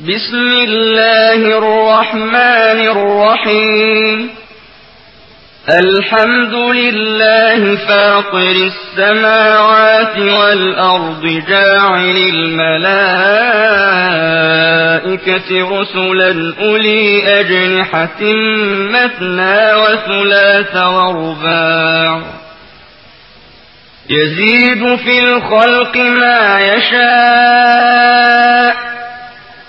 بسم الله الرحمن الرحيم. الحمد لله فاطر السماوات والأرض جاعل الملائكة رسلا أولي أجنحة مثنى وثلاث ورباع. يزيد في الخلق ما يشاء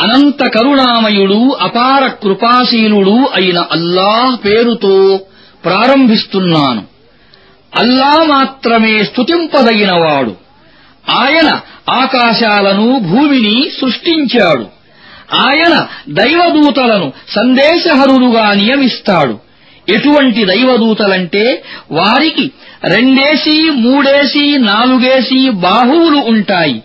అనంత కరుణామయుడు అపార కృపాశీలుడు అయిన అల్లాహ్ పేరుతో ప్రారంభిస్తున్నాను. అల్లా మాత్రమే స్తుతింపదగినవాడు. ఆయన ఆకాశాలను భూమిని సృష్టించాడు. ఆయన దైవదూతలను సందేశహరులుగా నియమిస్తాడు. ఎటువంటి దైవదూతలంటే వారికి రెండేసి మూడేసి నాలుగేసి బాహువులు ఉంటాయి.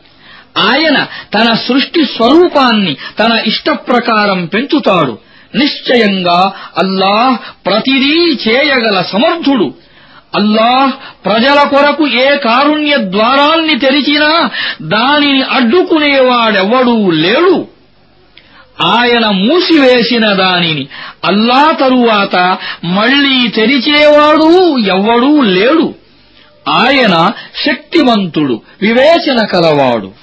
ఆయన తన సృష్టి స్వరూపాన్ని తన ఇష్టప్రకారం పెంచుతాడు. నిశ్చయంగా అల్లాహ్ ప్రతిదీ చేయగల సమర్థుడు. అల్లాహ్ ప్రజల కొరకు ఏ కారుణ్య ద్వారాల్ని తెరిచినా దానిని అడ్డుకునేవాడెవ్వడూ లేడు. ఆయన మూసివేసిన దానిని అల్లా తరువాత మళ్ళీ తెరిచేవాడు ఎవ్వడూ లేడు. ఆయన శక్తివంతుడు వివేచన కలవాడు.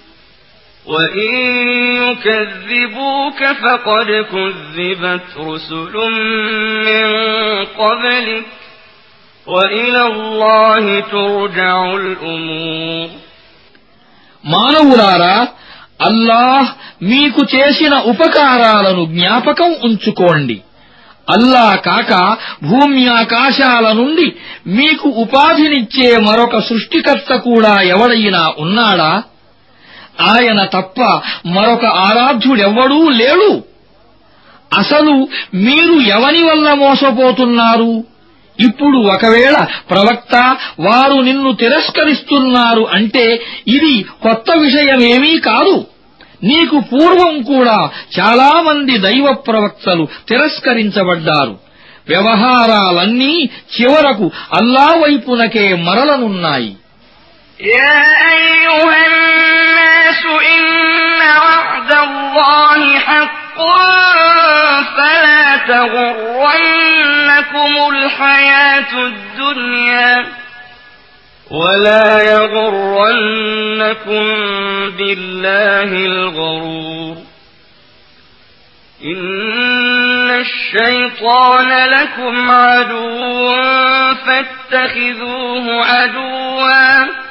وإن يكذبوك فقد كذبت رسل من قبلك وإلى الله ترجع الأمور మానవులారా అల్లాహ్ మీకు చేసిన ఉపకారాలను జ్ఞాపకం ఉంచుకోండి అల్లా కాక భూమి ఆకాశాల నుండి మీకు ఉపాధినిచ్చే మరొక సృష్టికర్త కూడా ఎవడైనా ఉన్నాడా ఆయన తప్ప మరొక ఆరాధ్యుడెవ్వడూ లేడు. అసలు మీరు ఎవని వల్ల మోసపోతున్నారు? ఇప్పుడు ఒకవేళ ప్రవక్త వారు నిన్ను తిరస్కరిస్తున్నారు అంటే ఇది కొత్త విషయమేమీ కాదు. నీకు పూర్వం కూడా చాలామంది దైవ ప్రవక్తలు తిరస్కరించబడ్డారు. వ్యవహారాలన్నీ చివరకు అల్లా వైపునకే మరలనున్నాయి. الناس إن وعد الله حق فلا تغرنكم الحياة الدنيا ولا يغرنكم بالله الغرور. إن الشيطان لكم عدو فاتخذوه عدوا.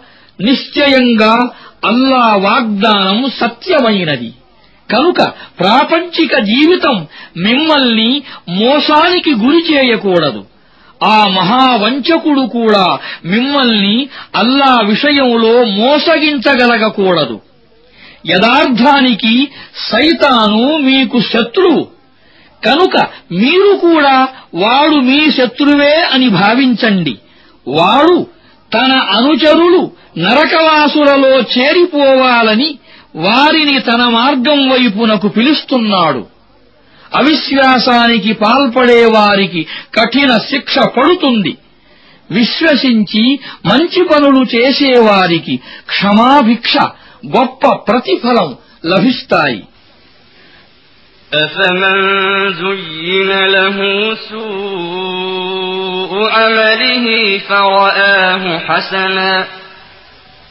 నిశ్చయంగా అల్లా వాగ్దానం సత్యమైనది. కనుక ప్రాపంచిక జీవితం మిమ్మల్ని మోసానికి గురి చేయకూడదు. ఆ మహావంచకుడు కూడా మిమ్మల్ని అల్లా విషయంలో మోసగించగలగకూడదు. యథార్థానికి సైతాను మీకు శత్రువు. కనుక మీరు కూడా వాడు మీ శత్రువే అని భావించండి. వాడు తన అనుచరులు నరకవాసులలో చేరిపోవాలని వారిని తన మార్గం వైపునకు పిలుస్తున్నాడు అవిశ్వాసానికి పాల్పడే వారికి కఠిన శిక్ష పడుతుంది విశ్వసించి మంచి పనులు చేసేవారికి క్షమాభిక్ష గొప్ప ప్రతిఫలం లభిస్తాయి أفمن زين له سوء عمله فرآه حسنا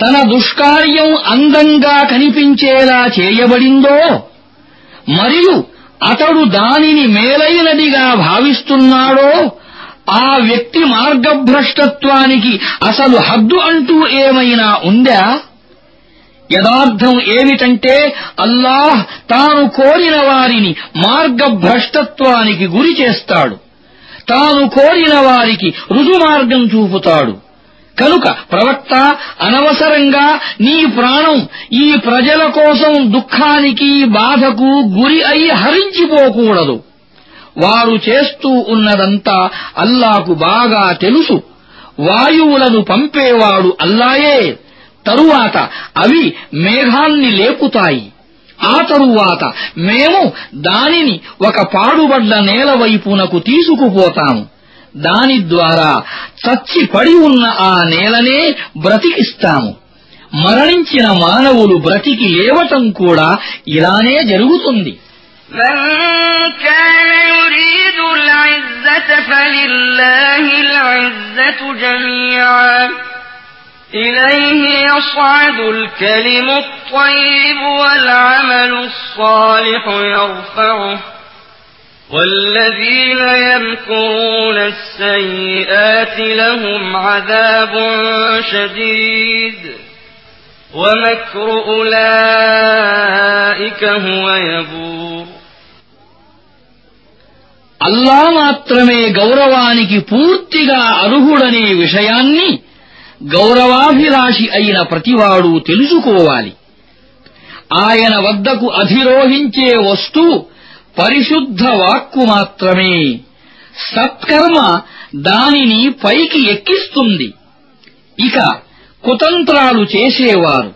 తన దుష్కార్యం అందంగా కనిపించేలా చేయబడిందో మరియు అతడు దానిని మేలైనదిగా భావిస్తున్నాడో ఆ వ్యక్తి మార్గభ్రష్టత్వానికి అసలు హద్దు అంటూ ఏమైనా ఉందా? యదార్థం ఏమిటంటే అల్లాహ్ తాను కోరిన వారిని మార్గభ్రష్టత్వానికి గురి చేస్తాడు. తాను కోరిన వారికి రుజుమార్గం చూపుతాడు. కనుక ప్రవక్త అనవసరంగా నీ ప్రాణం ఈ ప్రజల కోసం దుఃఖానికి బాధకు గురి అయి హరించిపోకూడదు. వారు చేస్తూ ఉన్నదంతా అల్లాకు బాగా తెలుసు. వాయువులను పంపేవాడు అల్లాయే. తరువాత అవి మేఘాన్ని లేపుతాయి. ఆ తరువాత మేము దానిని ఒక పాడుబడ్డ నేల వైపునకు తీసుకుపోతాము. దాని ద్వారా చచ్చి పడి ఉన్న ఆ నేలనే బ్రతికిస్తాము మరణించిన మానవులు బ్రతికి లేవటం కూడా ఇలానే జరుగుతుంది من كان يريد العزة فلله العزة جميعا إليه يصعد الكلم الطيب والعمل الصالح يرفعه والذين يمكرون السيئات لهم عذاب شديد ومكر أولئك هو يبور అల్లా మాత్రమే గౌరవానికి పూర్తిగా అర్హుడనే విషయాన్ని గౌరవాభిలాషి అయిన ప్రతివాడు తెలుసుకోవాలి ఆయన వద్దకు అధిరోహించే వస్తువు పరిశుద్ధ వాక్కు మాత్రమే సత్కర్మ దానిని పైకి ఎక్కిస్తుంది ఇక కుతంత్రాలు చేసేవారు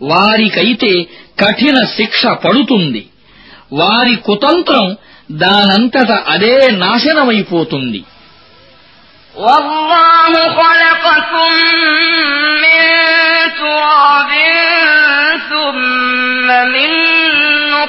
వారికైతే కఠిన శిక్ష పడుతుంది వారి కుతంత్రం దానంతట అదే నాశనమైపోతుంది والله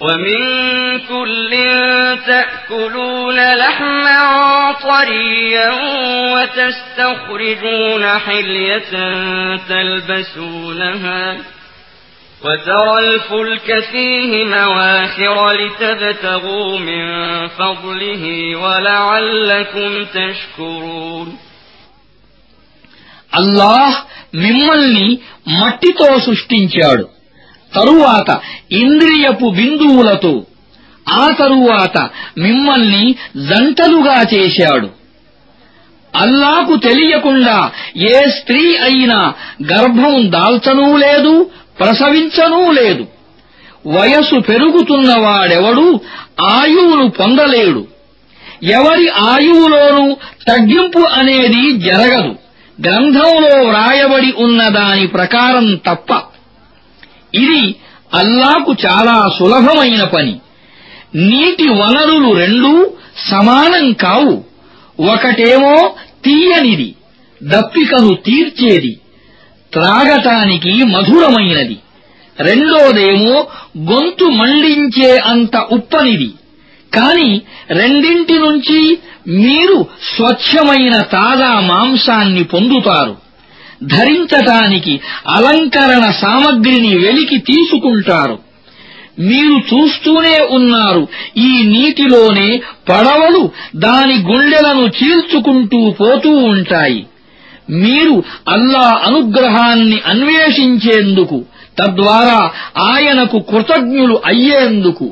ومن كل تأكلون لحما طريا وتستخرجون حلية تلبسونها وترى الفلك فيه مواخر لتبتغوا من فضله ولعلكم تشكرون అల్లాహ్ మిమ్మల్ని మట్టితో సృష్టించాడు తరువాత ఇంద్రియపు బిందువులతో ఆ తరువాత మిమ్మల్ని జంటలుగా చేశాడు. అల్లాకు తెలియకుండా ఏ స్త్రీ అయినా గర్భం దాల్చనూ లేదు ప్రసవించనూ లేదు. వయసు పెరుగుతున్నవాడెవడూ? ఆయువును పొందలేడు. ఎవరి ఆయువులోనూ తగ్గింపు అనేది జరగదు. గ్రంథంలో వ్రాయబడి ఉన్న దాని ప్రకారం తప్ప. ఇది అల్లాకు చాలా సులభమైన పని. నీటి వనరులు రెండూ సమానం కావు. ఒకటేమో తీయనిది దప్పికను తీర్చేది త్రాగటానికి మధురమైనది. రెండోదేమో గొంతు మండించే అంత ఉప్పనిది. కాని రెండింటి నుంచి మీరు స్వచ్ఛమైన తాజా మాంసాన్ని పొందుతారు. ధరించటానికి అలంకరణ సామగ్రిని వెలికి తీసుకుంటారు. మీరు చూస్తూనే ఉన్నారు ఈ నీటిలోనే పడవలు దాని గుండెలను చీల్చుకుంటూ పోతూ ఉంటాయి. మీరు అల్లా అనుగ్రహాన్ని అన్వేషించేందుకు తద్వారా ఆయనకు కృతజ్ఞులు అయ్యేందుకు.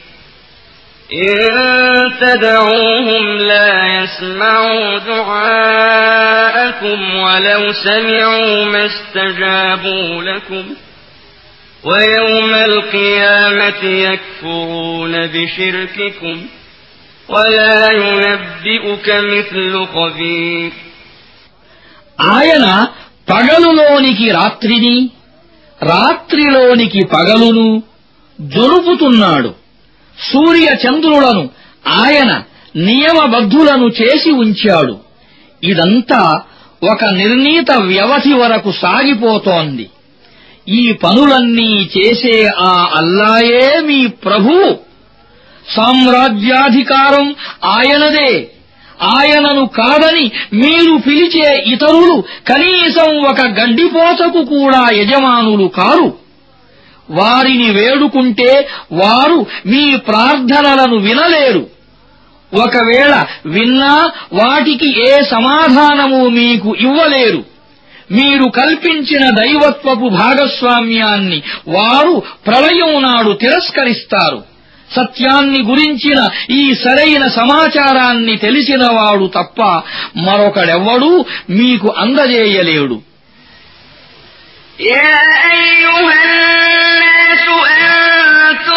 إن تدعوهم لا يسمعوا دعاءكم ولو سمعوا ما استجابوا لكم ويوم القيامة يكفرون بشرككم ولا ينبئك مثل خبير ఆయన పగలులోనికి రాత్రిని రాత్రిలోనికి పగలును జరుపుతున్నాడు సూర్య చంద్రులను ఆయన నియమబద్ధులను చేసి ఉంచాడు. ఇదంతా ఒక నిర్ణీత వ్యవధి వరకు సాగిపోతోంది. ఈ పనులన్నీ చేసే ఆ అల్లాయే మీ ప్రభువు సామ్రాజ్యాధికారం ఆయనదే. ఆయనను కాదని మీరు పిలిచే ఇతరులు కనీసం ఒక గడ్డిపోతకు కూడా యజమానులు కారు. వారిని వేడుకుంటే వారు మీ ప్రార్థనలను వినలేరు ఒకవేళ విన్నా వాటికి ఏ సమాధానము మీకు ఇవ్వలేరు మీరు కల్పించిన దైవత్వపు భాగస్వామ్యాన్ని వారు ప్రళయం నాడు తిరస్కరిస్తారు సత్యాన్ని గురించిన ఈ సరైన సమాచారాన్ని తెలిసినవాడు తప్ప మరొకడెవ్వడూ మీకు అందజేయలేడు يا أيها الناس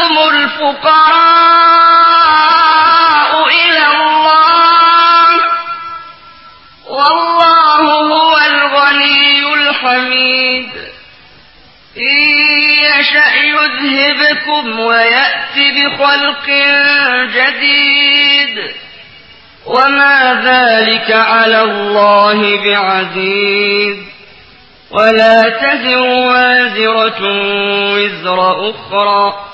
أنتم الفقراء إلى الله. والله هو الغني الحميد. إن يشأ يذهبكم ويأت بخلق جديد. وما ذلك على الله بعزيز. ولا تزر وازرة وزر أخرى.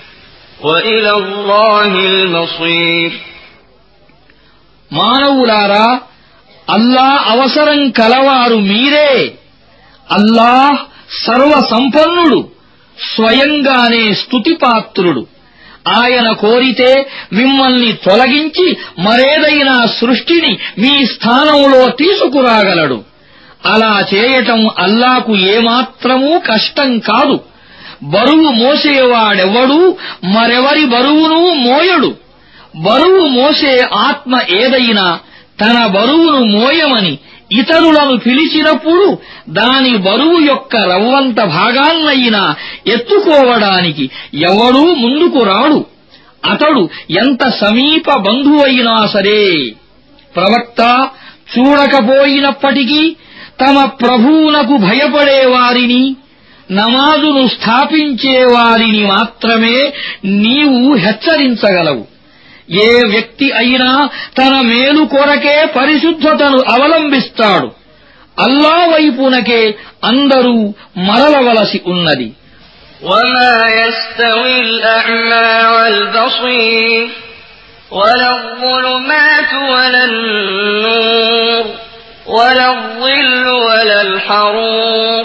وإلى الله المصير మానవులారా అల్లా అవసరం కలవారు మీరే అల్లాహ్ సర్వ సంపన్నుడు స్వయంగానే స్తుతిపాత్రుడు ఆయన కోరితే మిమ్మల్ని తొలగించి మరేదైనా సృష్టిని మీ స్థానంలో తీసుకురాగలడు అలా చేయటం అల్లాకు ఏమాత్రమూ కష్టం కాదు బరువు మోసేవాడెవడూ? మరెవరి బరువును మోయడు? బరువు మోసే ఆత్మ ఏదైనా తన బరువును మోయమని ఇతరులను పిలిచినప్పుడు దాని బరువు యొక్క రవ్వంత భాగాన్నయినా ఎత్తుకోవడానికి ఎవడూ ముందుకు రాడు. అతడు ఎంత సమీప బంధువైనా సరే ప్రవక్త చూడకపోయినప్పటికీ తమ ప్రభువునకు భయపడే వారిని నమాజును స్థాపించే వారిని మాత్రమే నీవు హెచ్చరించగలవు ఏ వ్యక్తి అయినా తన మేలు కొరకే పరిశుద్ధతను అవలంబిస్తాడు అల్లా వైపునకే అందరూ మరలవలసి ఉన్నది وما يستوي الأعمى والبصير ولا الظلمات ولا النور ولا الظل ولا الحرور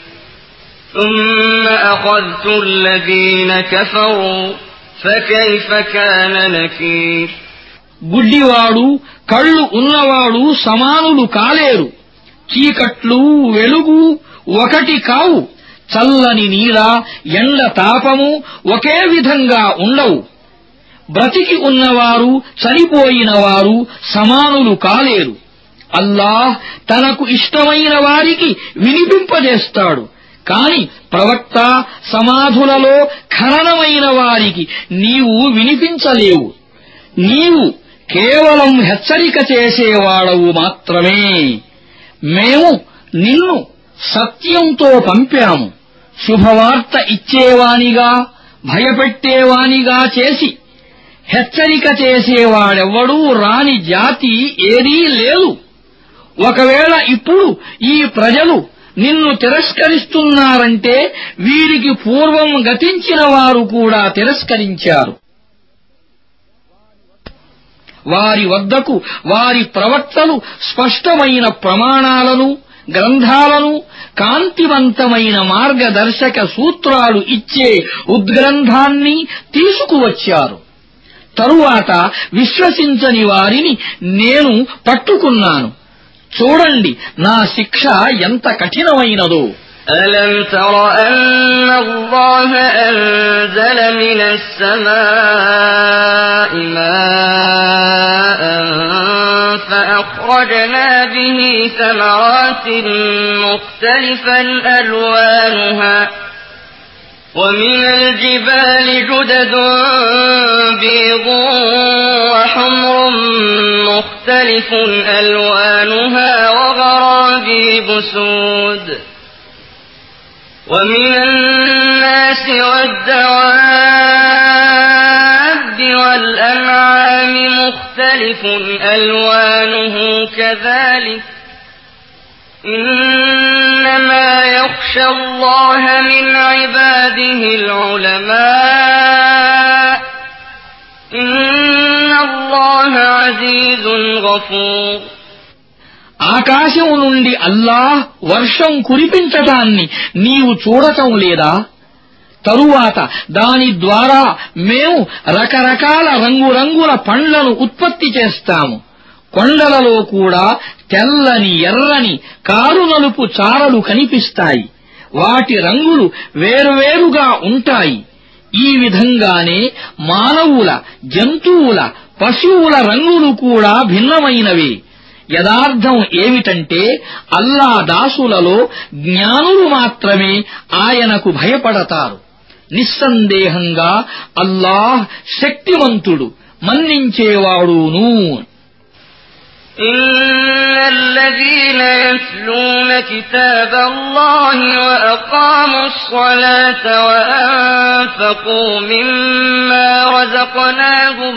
ثم أخذت الذين كفروا فكيف كان نكير గుడ్డివాడు కళ్ళు ఉన్నవాడు సమానులు కాలేరు చీకట్లు వెలుగు ఒకటి కావు చల్లని నీడ ఎండ తాపము ఒకే విధంగా ఉండవు బ్రతికి ఉన్నవారు చనిపోయిన వారు సమానులు కాలేరు అల్లాహ్ తనకు ఇష్టమైన వారికి వినిపింపజేస్తాడు కాని ప్రవక్త సమాధులలో ఖననమైన వారికి నీవు వినిపించలేవు. నీవు కేవలం హెచ్చరిక చేసేవాడవు మాత్రమే. మేము నిన్ను సత్యంతో పంపాము. శుభవార్త ఇచ్చేవానిగా భయపెట్టేవానిగా చేసి హెచ్చరిక చేసేవాడెవ్వడూ రాని జాతి ఏదీ లేదు. ఒకవేళ ఇప్పుడు ఈ ప్రజలు నిన్ను తిరస్కరిస్తున్నారంటే వీరికి పూర్వం గతించిన వారు కూడా తిరస్కరించారు. వారి వద్దకు వారి ప్రవక్తలు స్పష్టమైన ప్రమాణాలను గ్రంథాలను కాంతివంతమైన మార్గదర్శక సూత్రాలు ఇచ్చే ఉద్గ్రంథాన్ని తీసుకువచ్చారు. తరువాత విశ్వసించని వారిని నేను పట్టుకున్నాను. చూడండి నా శిక్ష ఎంత కఠినమైనదో ألم تر أن الله أنزل من السماء ماء فأخرجنا به ثمرات مختلفا ألوانها ومن الجبال جدد بيض وحمر مختلف ألوانها وغرابيب سود ومن الناس والدواب والأنعام مختلف ألوانه كذلك إنما يخشى الله من عباده العلماء إن ఆకాశం నుండి అల్లాహ్ వర్షం కురిపించటాన్ని నీవు చూడటం లేదా? తరువాత దాని ద్వారా మేము రకరకాల రంగురంగుల పండ్లను ఉత్పత్తి చేస్తాము. కొండలలో కూడా తెల్లని ఎర్రని కారు నలుపు చారలు కనిపిస్తాయి. వాటి రంగులు వేరువేరుగా ఉంటాయి. ఈ విధంగానే మానవుల జంతువుల పశువుల రంగులు కూడా భిన్నమైనవే యదార్థం ఏమిటంటే అల్లా దాసులలో జ్ఞానులు మాత్రమే ఆయనకు భయపడతారు నిస్సందేహంగా అల్లాహ్ శక్తివంతుడు మన్నించేవాడును إن الذين يتلون كتاب الله وأقاموا الصلاة وأنفقوا مما رزقناهم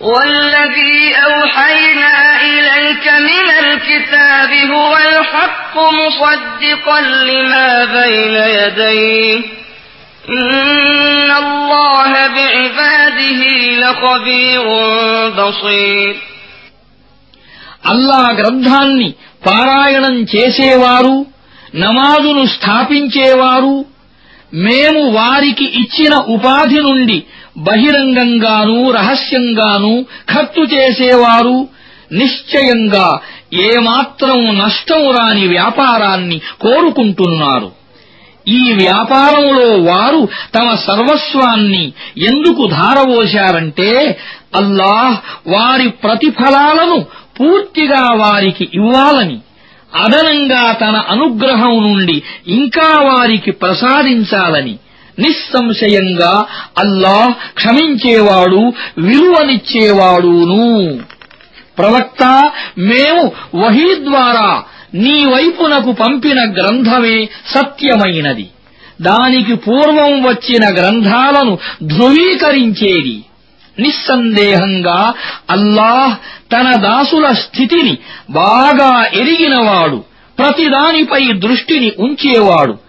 والذي أوحينا إليك من الكتاب هو الحق مصدقا لما بين يديه إن الله بعباده لخبير بصير అల్లా గ్రంథాన్ని పారాయణం చేసేవారు నమాజును స్థాపించేవారు మేము వారికి ఇచ్చిన ఉపాధి నుండి బహిరంగంగానూ రహస్యంగానూ ఖర్చు చేసేవారు నిశ్చయంగా ఏమాత్రం నష్టం రాని వ్యాపారాన్ని కోరుకుంటున్నారు. ఈ వ్యాపారంలో వారు తమ సర్వస్వాన్ని ఎందుకు ధారవోశారంటే అల్లాహ్ వారి ప్రతిఫలాలను పూర్తిగా వారికి ఇవ్వాలని అదనంగా తన అనుగ్రహం నుండి ఇంకా వారికి ప్రసాదించాలని నిస్సంశయంగా అల్లాహ్ క్షమించేవాడు విలువనిచ్చేవాడును. ప్రవక్త మేము వహీ ద్వారా నీ వైపునకు పంపిన గ్రంథమే సత్యమైనది. దానికి పూర్వం వచ్చిన గ్రంథాలను ధృవీకరించేది. నిస్సందేహంగా అల్లాహ్ తన దాసుల స్థితిని బాగా ఎరిగినవాడు ప్రతిదానిపై దృష్టిని ఉంచేవాడు.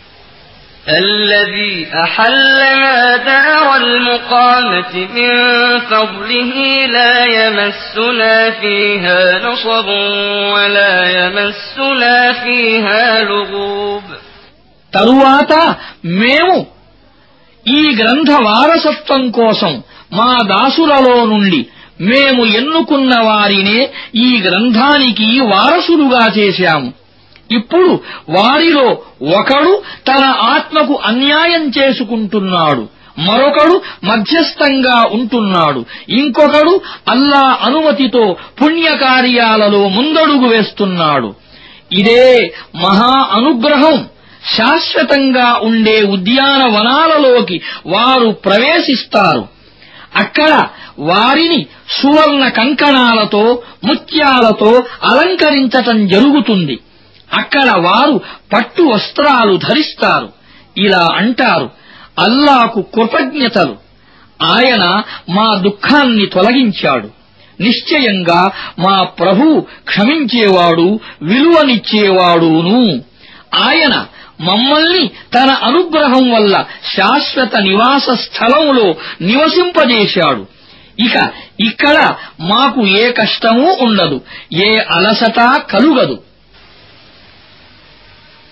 الذي أحلنا دار المقامة من فضله لا يمسنا فيها نصب ولا يمسنا فيها لغوب తరువాత మేము ఈ గ్రంథ వారసత్వం కోసం మా దాసులలో నుండి మేము ఎన్నుకున్న వారినే ఈ గ్రంథానికి వారసులుగా చేశాము ఇప్పుడు వారిలో ఒకడు తన ఆత్మకు అన్యాయం చేసుకుంటున్నాడు. మరొకడు మధ్యస్థంగా ఉంటున్నాడు. ఇంకొకడు అల్లా అనుమతితో పుణ్యకార్యాలలో ముందడుగు వేస్తున్నాడు. ఇదే మహా అనుగ్రహం. శాశ్వతంగా ఉండే ఉద్యానవనాలలోకి వారు ప్రవేశిస్తారు. అక్కడ వారిని సువర్ణ కంకణాలతో ముత్యాలతో అలంకరించటం జరుగుతుంది. అక్కడ వారు పట్టు వస్త్రాలు ధరిస్తారు. ఇలా అంటారు. అల్లాకు కృతజ్ఞతలు. ఆయన మా దుఃఖాన్ని తొలగించాడు. నిశ్చయంగా మా ప్రభు క్షమించేవాడు విలువనిచ్చేవాడును. ఆయన మమ్మల్ని తన అనుగ్రహం వల్ల శాశ్వత నివాస స్థలంలో నివసింపజేశాడు. ఇక ఇక్కడ మాకు ఏ కష్టమూ ఉండదు ఏ అలసట కలుగదు.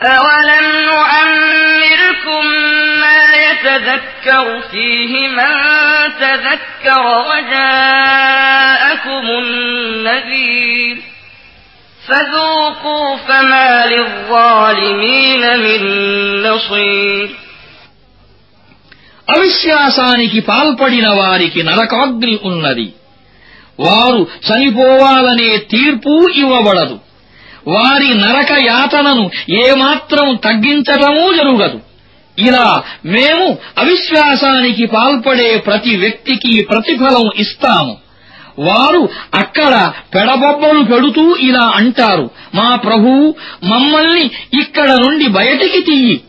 أولم نعمركم ما يتذكر فيه من تذكر وجاءكم النذير فذوقوا فما للظالمين من نصير అవిశ్వాసానికి పాల్పడిన వారికి నరకాగ్ని ఉన్నది వారు చనిపోవాలనే తీర్పు ఇవ్వబడదు వారి నరక యాతనను ఏమాత్రం తగ్గించటమూ జరుగదు. ఇలా మేము అవిశ్వాసానికి పాల్పడే ప్రతి వ్యక్తికి ప్రతిఫలం ఇస్తాము. వారు అక్కడ పెడబొబ్బలు పెడుతూ ఇలా అంటారు మా ప్రభువు మమ్మల్ని ఇక్కడ నుండి బయటికి తీయి.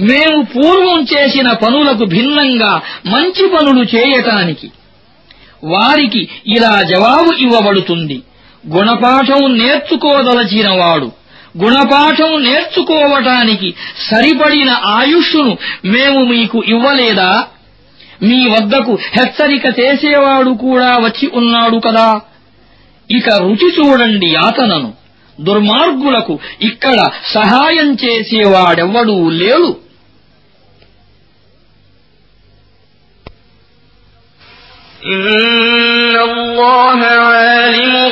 మేము పూర్వం చేసిన పనులకు భిన్నంగా మంచి పనులు చేయటానికి. వారికి ఇలా జవాబు ఇవ్వబడుతుంది. గుణపాఠం నేర్చుకోదలచినవాడు గుణపాఠం నేర్చుకోవటానికి సరిపడిన ఆయుష్ను మేము మీకు ఇవ్వలేదా మీ వద్దకు హెచ్చరిక చేసేవాడు కూడా వచ్చి ఉన్నాడు కదా ఇక రుచి చూడండి యాతనను దుర్మార్గులకు ఇక్కడ సహాయం చేసేవాడెవ్వడూ లేడు إن الله عالم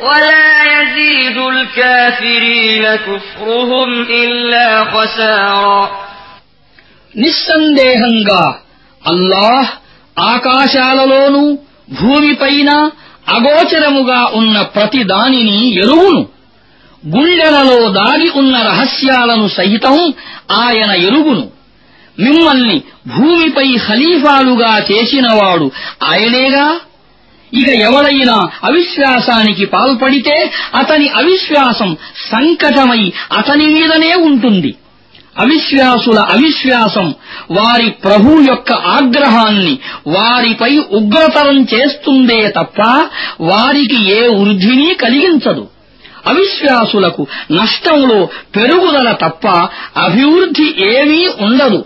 ولا يزيد الكافرين كفرهم إلا خسارا నిస్సందేహంగా అల్లాహ్ ఆకాశాలలోనూ భూమిపైన అగోచరముగా ఉన్న ప్రతి దానిని ఎరువును గుండెలలో దాగి ఉన్న రహస్యాలను సహితం ఆయన ఎరుగును మిమ్మల్ని భూమిపై ఖలీఫాలుగా చేసినవాడు ఆయనేగా ఇక ఎవడైనా అవిశ్వాసానికి పాల్పడితే అతని అవిశ్వాసం సంకటమై అతని మీదనే ఉంటుంది. అవిశ్వాసుల అవిశ్వాసం వారి ప్రభు యొక్క ఆగ్రహాన్ని వారిపై ఉగ్రతరం చేస్తుందే తప్ప వారికి ఏ వృద్ధిని కలిగించదు. అవిశ్వాసులకు నష్టంలో పెరుగుదల తప్ప అభివృద్ధి ఏమీ ఉండదు.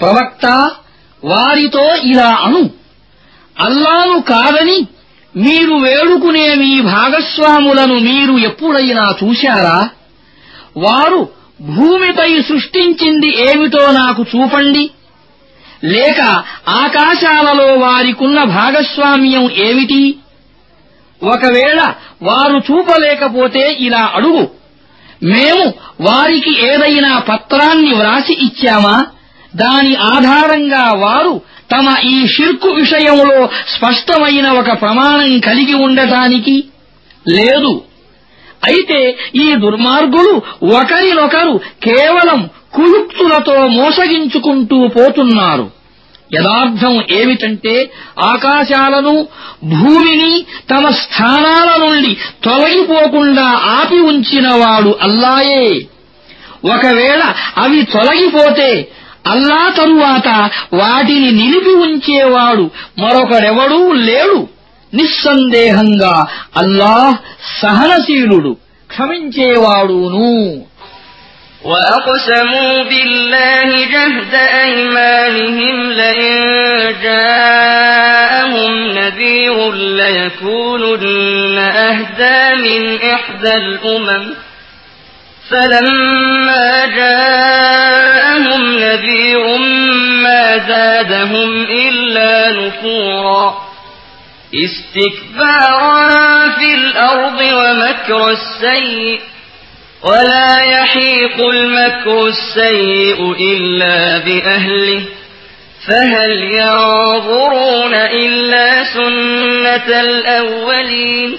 ప్రవక్త వారితో ఇలా అను. అల్లాను కాదని మీరు వేడుకునే మీ భాగస్వాములను మీరు ఎప్పుడైనా చూశారా? వారు భూమిపై సృష్టించింది ఏమిటో నాకు చూపండి. లేక ఆకాశాలలో వారికున్న భాగస్వామ్యం ఏమిటి? ఒకవేళ వారు చూపలేకపోతే ఇలా అడుగు. మేము వారికి ఏదైనా పత్రాన్ని వ్రాసి ఇచ్చామా? దాని ఆధారంగా వారు తమ ఈ షిర్కు విషయంలో స్పష్టమైన ఒక ప్రమాణం కలిగి ఉండటానికి లేదు. అయితే ఈ దుర్మార్గులు ఒకరినొకరు కేవలం కుయుక్తులతో మోసగించుకుంటూ పోతున్నారు. యథార్థం ఏమిటంటే ఆకాశాలను భూమిని తమ స్థానాల నుండి తొలగిపోకుండా ఆపి ఉంచినవాడు అల్లాయే. ఒకవేళ అవి తొలగిపోతే అల్లా తరువాత వాటిని నిలిపి ఉంచేవాడు మరొకరెవడూ లేడు నిస్సందేహంగా అల్లాహ్ సహనశీలుడు క్షమించేవాడును وأقسموا بالله جهد أيمانهم لئن جاءهم نذير ليكونن أهدى من إحدى الأمم فلما جاءهم نذير ما زادهم إلا نفورا. استكبارا في الأرض ومكر السيئ ولا يحيق المكر السيء إلا بأهله. فهل ينظرون إلا سنة الأولين؟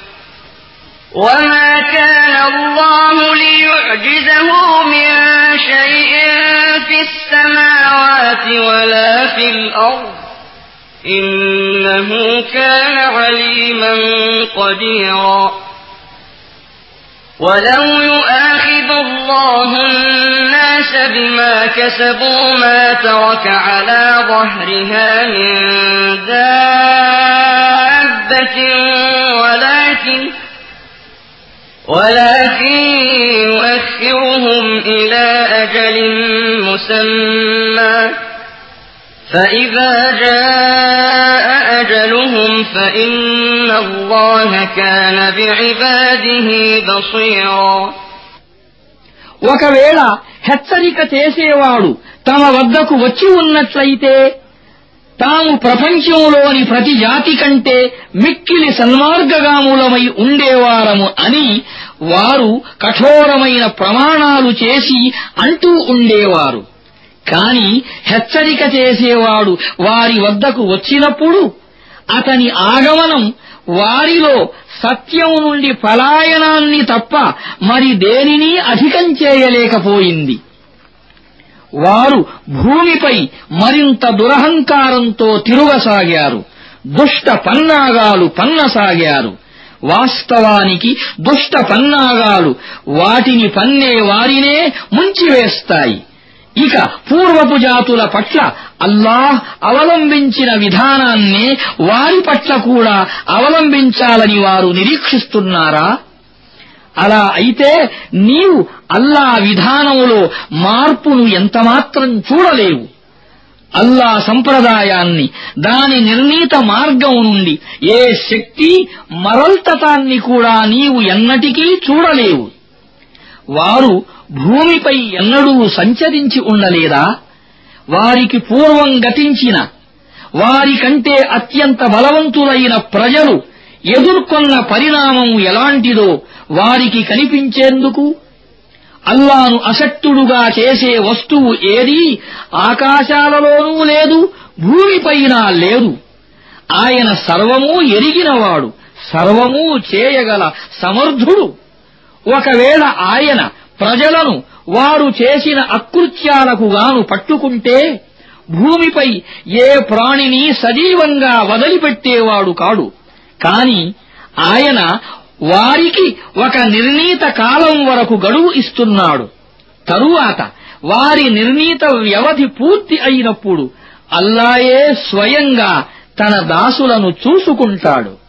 وما كان الله ليعجزه من شيء في السماوات ولا في الأرض إنه كان عليما قديرا. ولو يؤاخذ الله الناس بما كسبوا ما ترك على ظهرها من دابة ولكن ولكن يؤخرهم إلى أجل مسمى فإذا جاء أجلهم فإن الله كان بعباده بصيرا ఒకవేళ హెచ్చరిక చేసేవాడు తమ వద్దకు వచ్చి ఉన్నట్లయితే తాము ప్రపంచంలోని ప్రతి జాతి కంటే మిక్కిలి సన్మార్గగాములమై ఉండేవారము అని వారు కఠోరమైన ప్రమాణాలు చేసి అంటూ ఉండేవారు. కాని హెచ్చరిక చేసేవాడు వారి వద్దకు వచ్చినప్పుడు అతని ఆగమనం వారిలో సత్యం నుండి పలాయనాన్ని తప్ప మరి దేనిని అధికం చేయలేకపోయింది. వారు భూమిపై మరింత దురహంకారంతో తిరుగసాగారు. దుష్ట పన్నాగాలు పన్నసాగారు. వాస్తవానికి దుష్ట పన్నాగాలు వాటిని పన్నే వారినే ముంచివేస్తాయి. ఇక పూర్వపు జాతుల పట్ల అల్లాహ్ అవలంబించిన విధానాన్నే వారి పట్ల కూడా అవలంబించాలని వారు నిరీక్షిస్తున్నారా? అలా అయితే నీవు అల్లా విధానములో మార్పును ఎంతమాత్రం చూడలేవు. అల్లా సంప్రదాయాన్ని దాని నిర్ణీత మార్గం నుండి ఏ శక్తి మరల్తతాన్ని కూడా నీవు ఎన్నటికీ చూడలేవు. వారు భూమిపై ఎన్నడూ సంచరించి ఉండలేదా? వారికి పూర్వం గతించిన వారికంటే అత్యంత బలవంతులైన ప్రజలు ఎదుర్కొన్న పరిణామం ఎలాంటిదో వారికి కనిపించేందుకు అల్లాను అసట్టుడుగా చేసే వస్తువు ఏదీ ఆకాశాలలోనూ లేదు భూమిపైన లేదు. ఆయన సర్వమూ ఎరిగినవాడు సర్వమూ చేయగల సమర్థుడు. ఒకవేళ ఆయన ప్రజలను వారు చేసిన అకృత్యాలకు గాను పట్టుకుంటే భూమిపై ఏ ప్రాణిని సజీవంగా వదిలిపెట్టేవాడు కాడు. కాని ఆయన వారికి ఒక నిర్ణీత కాలం వరకు గడువు ఇస్తున్నాడు. తరువాత వారి నిర్ణీత వ్యవధి పూర్తి అయినప్పుడు అల్లాయే స్వయంగా తన దాసులను చూసుకుంటాడు.